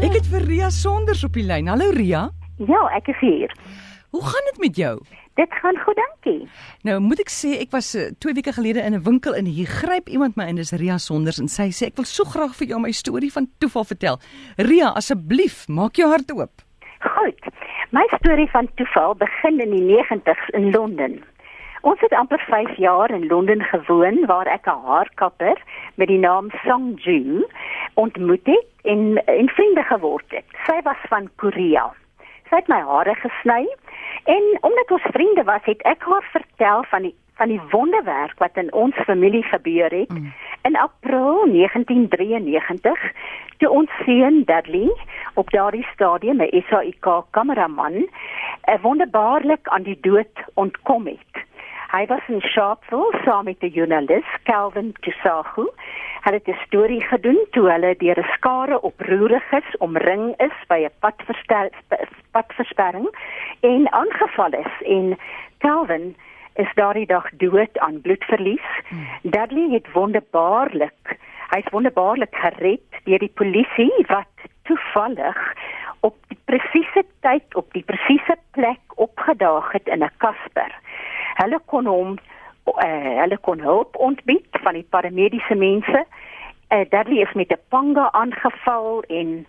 Ek het vir Ria Sonders op die lyn. Hallo Ria. Ja, ek is hier. Hoe gaan dit met jou? Dit gaan goed, dankie. Nou moet ek sê ek was 2 uh, weke gelede in 'n winkel en hier gryp iemand my in dis Ria Sonders en sy sê ek wil so graag vir jou my storie van toeval vertel. Ria, asseblief, maak jou hart oop. Goed. My storie van toeval begin in die 90's in Londen. Ons het amper 5 jaar in Londen gewoon waar ek 'n haarkapper met die naam Song Ju ontmoet het en en vriende geword het. Sy was van Korea. Sy het my hare gesny en omdat ons vriende was, het ek haar vertel van die van die wonderwerk wat in ons familie gebeur het. Mm. In April 1993 toe ons seun Dudley op daardie stadium 'n SAIK kameraman 'n wonderbaarlik aan die dood ontkom het. Hy was in Sharpeville saam met die joernalis Calvin Tusahu. Hulle het 'n storie gedoen toe hulle deur 'n skare oproeriges omring is by 'n padversperring en aangeval is en Calvin is daardie dag dood aan bloedverlies. Hmm. Dudley het wonderbaarlik, hy's wonderbaarlik gered deur die polisie wat toevallig op die presiese tyd op die presiese plek opgedaag het in 'n kasper hulle kon hom uh, hulle kon hulp ontbied van die paramediese mense. Uh, Dudley is met 'n panga aangeval en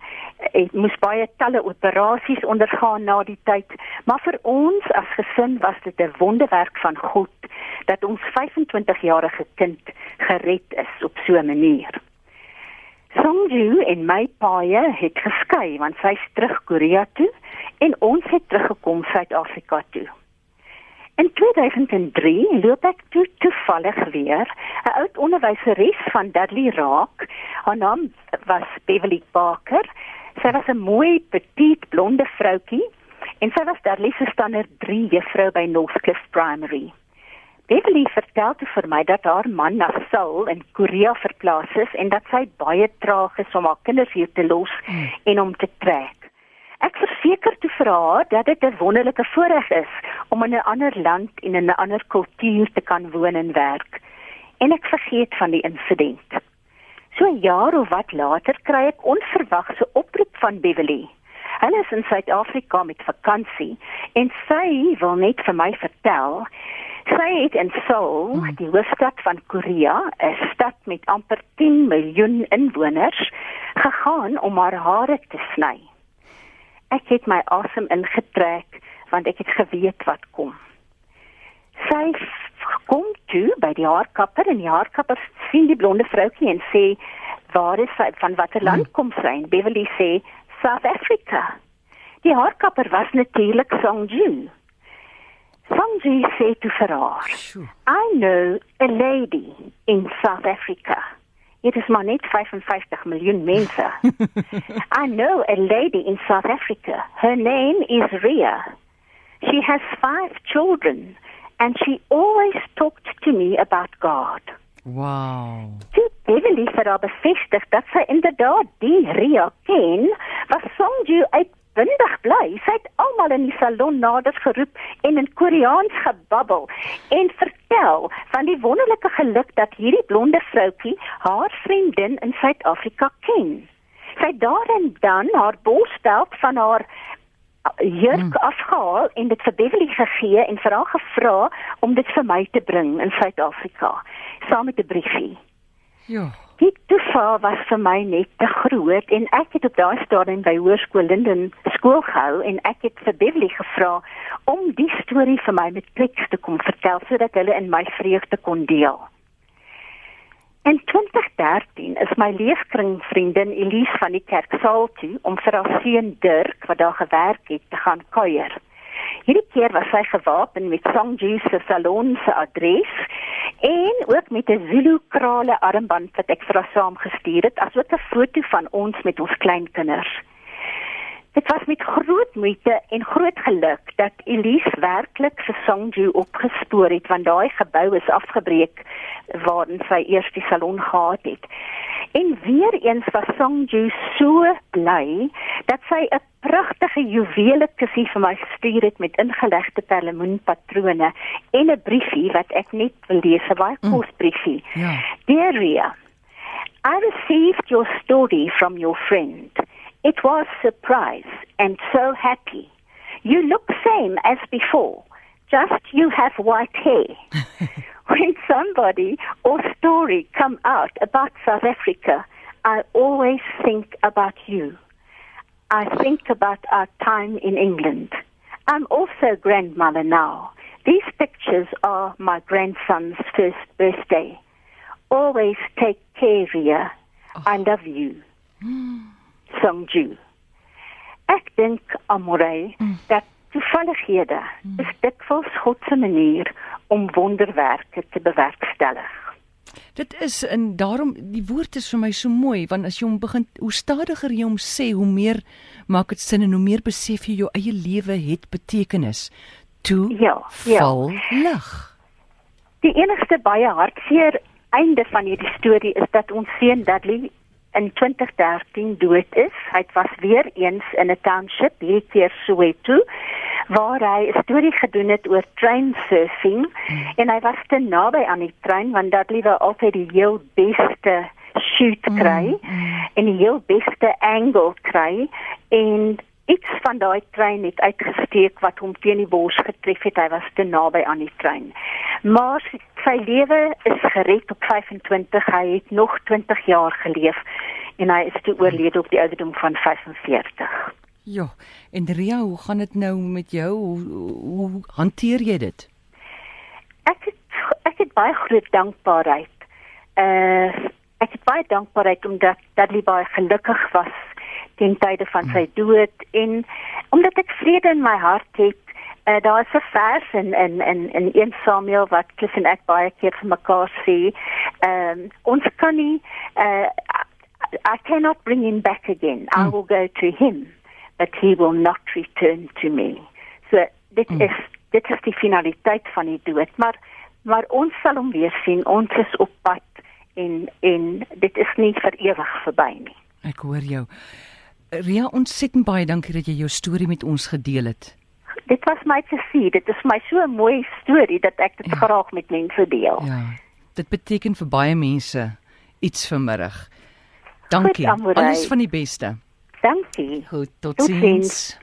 uh, moes baie talle operasies ondergaan na die tyd. Maar vir ons as gesin was dit 'n wonderwerk van God dat ons 25-jarige kind gered is op so 'n manier. Songju en my paie het geskei want sy's terug Korea toe en ons het teruggekom Suid-Afrika toe. In 2003 loop ek toe toevallig weer 'n oud onderwyseres van Dudley Raak. Haar naam was Beverly Parker. Sy was 'n mooi, petite, blonde vroutjie en sy was Dudley se standaard 3 juffrou by Northcliffe Primary. Beverly vertel toe vir my dat haar man na Seoul in Korea verplaas is en dat sy baie traag is om haar kinders hier te los hmm. en om te trek. Ek verseker toe vir haar dat dit 'n wonderlike voorreg is om in 'n ander land en in 'n ander kultuur te kan woon en werk. En ek vergeet van die insident. So 'n jaar of wat later kry ek onverwags 'n oproep van Beverly. Hulle is in Suid-Afrika met vakansie en sy wil net vir my vertel sy het in Seoul, hmm. die hoofstad van Korea, 'n stad met amper 10 miljoen inwoners, gegaan om haar hare te sny ek het my asem ingetrek want ek het geweet wat kom. Sy kom toe by die haarkapper en die haarkapper sien die blonde vroutjie en sê waar is sy van watter land hmm. kom sy? En Beverly sê South Africa. Die haarkapper was natuurlik Songju. Songju sê toe vir haar, I know a lady in South Africa. It is maar net 55 miljoen mense. I know a lady in South Africa. Her name is Ria. She has five children and she always talked to me about God. Wow. Toe Beverly vir haar bevestig dat sy inderdaad die Ria ken, was Songju uit windig bly. Sy het almal in die salon nader geroep en in Koreaans gebabbel en vertel van die wonderlike geluk dat hierdie blonde vroutjie haar vriendin in Suid-Afrika ken. Sy daarin dan haar borsbelt van haar jurk hmm. afgehaal en dit vir Beverly gegee en vir haar gevra om dit vir my te bring in Suid-Afrika saam met 'n briefie. Ja die toeval was vir my net te groot en ek het op daai stadium by Hoërskool Linden skool gehou en ek het vir Beverly gevra om die storie vir my met teks te kom vertel sodat hulle in my vreugde kon deel. In 2013 is my leefkring vriendin Elise van die kerk saal toe om vir haar seun Dirk wat daar gewerk het te gaan kuier. Hierdie keer was sy gewapen met Songju se salon se adres en ook met 'n Zulu krale armband wat ek vir haar saamgestuur het, asook 'n foto van ons met ons kleinkinders. Dit was met groot moeite en groot geluk dat Elise werklik vir Songju opgespoor het want daai gebou is afgebreek waarin sy eers die salon gehad het. En weer eens was Songju so bly dat sy 'n pragtige juwele kussie vir my gestuur het met ingelegde perlemoenpatrone en 'n briefie wat ek net wil lees, 'n baie kos briefie. Mm. Ja. Dear Ria, I received your story from your friend. It was surprise and so happy. You look same as before, just you have white hair. when somebody or story come out about South Africa, I always think about you. I think about our time in England. I'm also grandmother now. These pictures are my grandson's first birthday. Always take care, Ria. I oh. love you. Songju. Ek dink Amorey hmm. dat toevallighede hmm. is dikwels God se manier om wonderwerke te bewerkstellig. Dit is en daarom die woord is vir my so mooi want as jy hom begin hoe stadiger jy hom sê hoe meer maak dit sin en hoe meer besef jy jou eie lewe het betekenis. Toe Ja, ja. val lig. Die enigste baie hartseer einde van hierdie storie is dat ons seun Dudley in 2013 dood is. Hy was weer eens in 'n township, hierdie keer Soweto, waar hy 'n storie gedoen het oor train surfing hmm. en hy was te naby aan die trein want Dudley wou altyd die heel beste shoot kry mm. en die heel beste angle kry en iets van daai trein het uitgesteek wat hom teen die bors getref het. Hy was te naby aan die trein. Maar sy lewe is gered op 25. Hy het nog 20 jaar geleef en hy is toe oorlede op die ouderdom van 45. Ja, en Ria, hoe gaan dit nou met jou? Hoe, hoe hanteer jy dit? Ek het ek het baie groot dankbaarheid. Uh ek het baie dankbaarheid omdat Dudley baie gelukkig was ten tye van sy dood en omdat ek vrede in my hart het. Uh, daar is 'n vers in in in in 1 Samuel wat Cliff en ek baie keer vir mekaar sê. Ehm um, ons kan nie uh I cannot bring him back again. I will go to him, but he will not return to me. So dit Mm. is dit is die finaliteit van die dood, maar maar ons sal hom weer sien. Ons is op pad en en dit is nie vir ewig verby nie. Ek hoor jou. Ria, ontsettend baie dankie dat jy jou storie met ons gedeel het. Dit was my te sien. Dit is my so 'n mooi storie dat ek dit Ja. graag met mense deel. Ja. Dit beteken vir baie mense iets vanmiddag. Dankie. Amorey. Alles van die beste. Dankie. Goed, Totsiens. totsiens.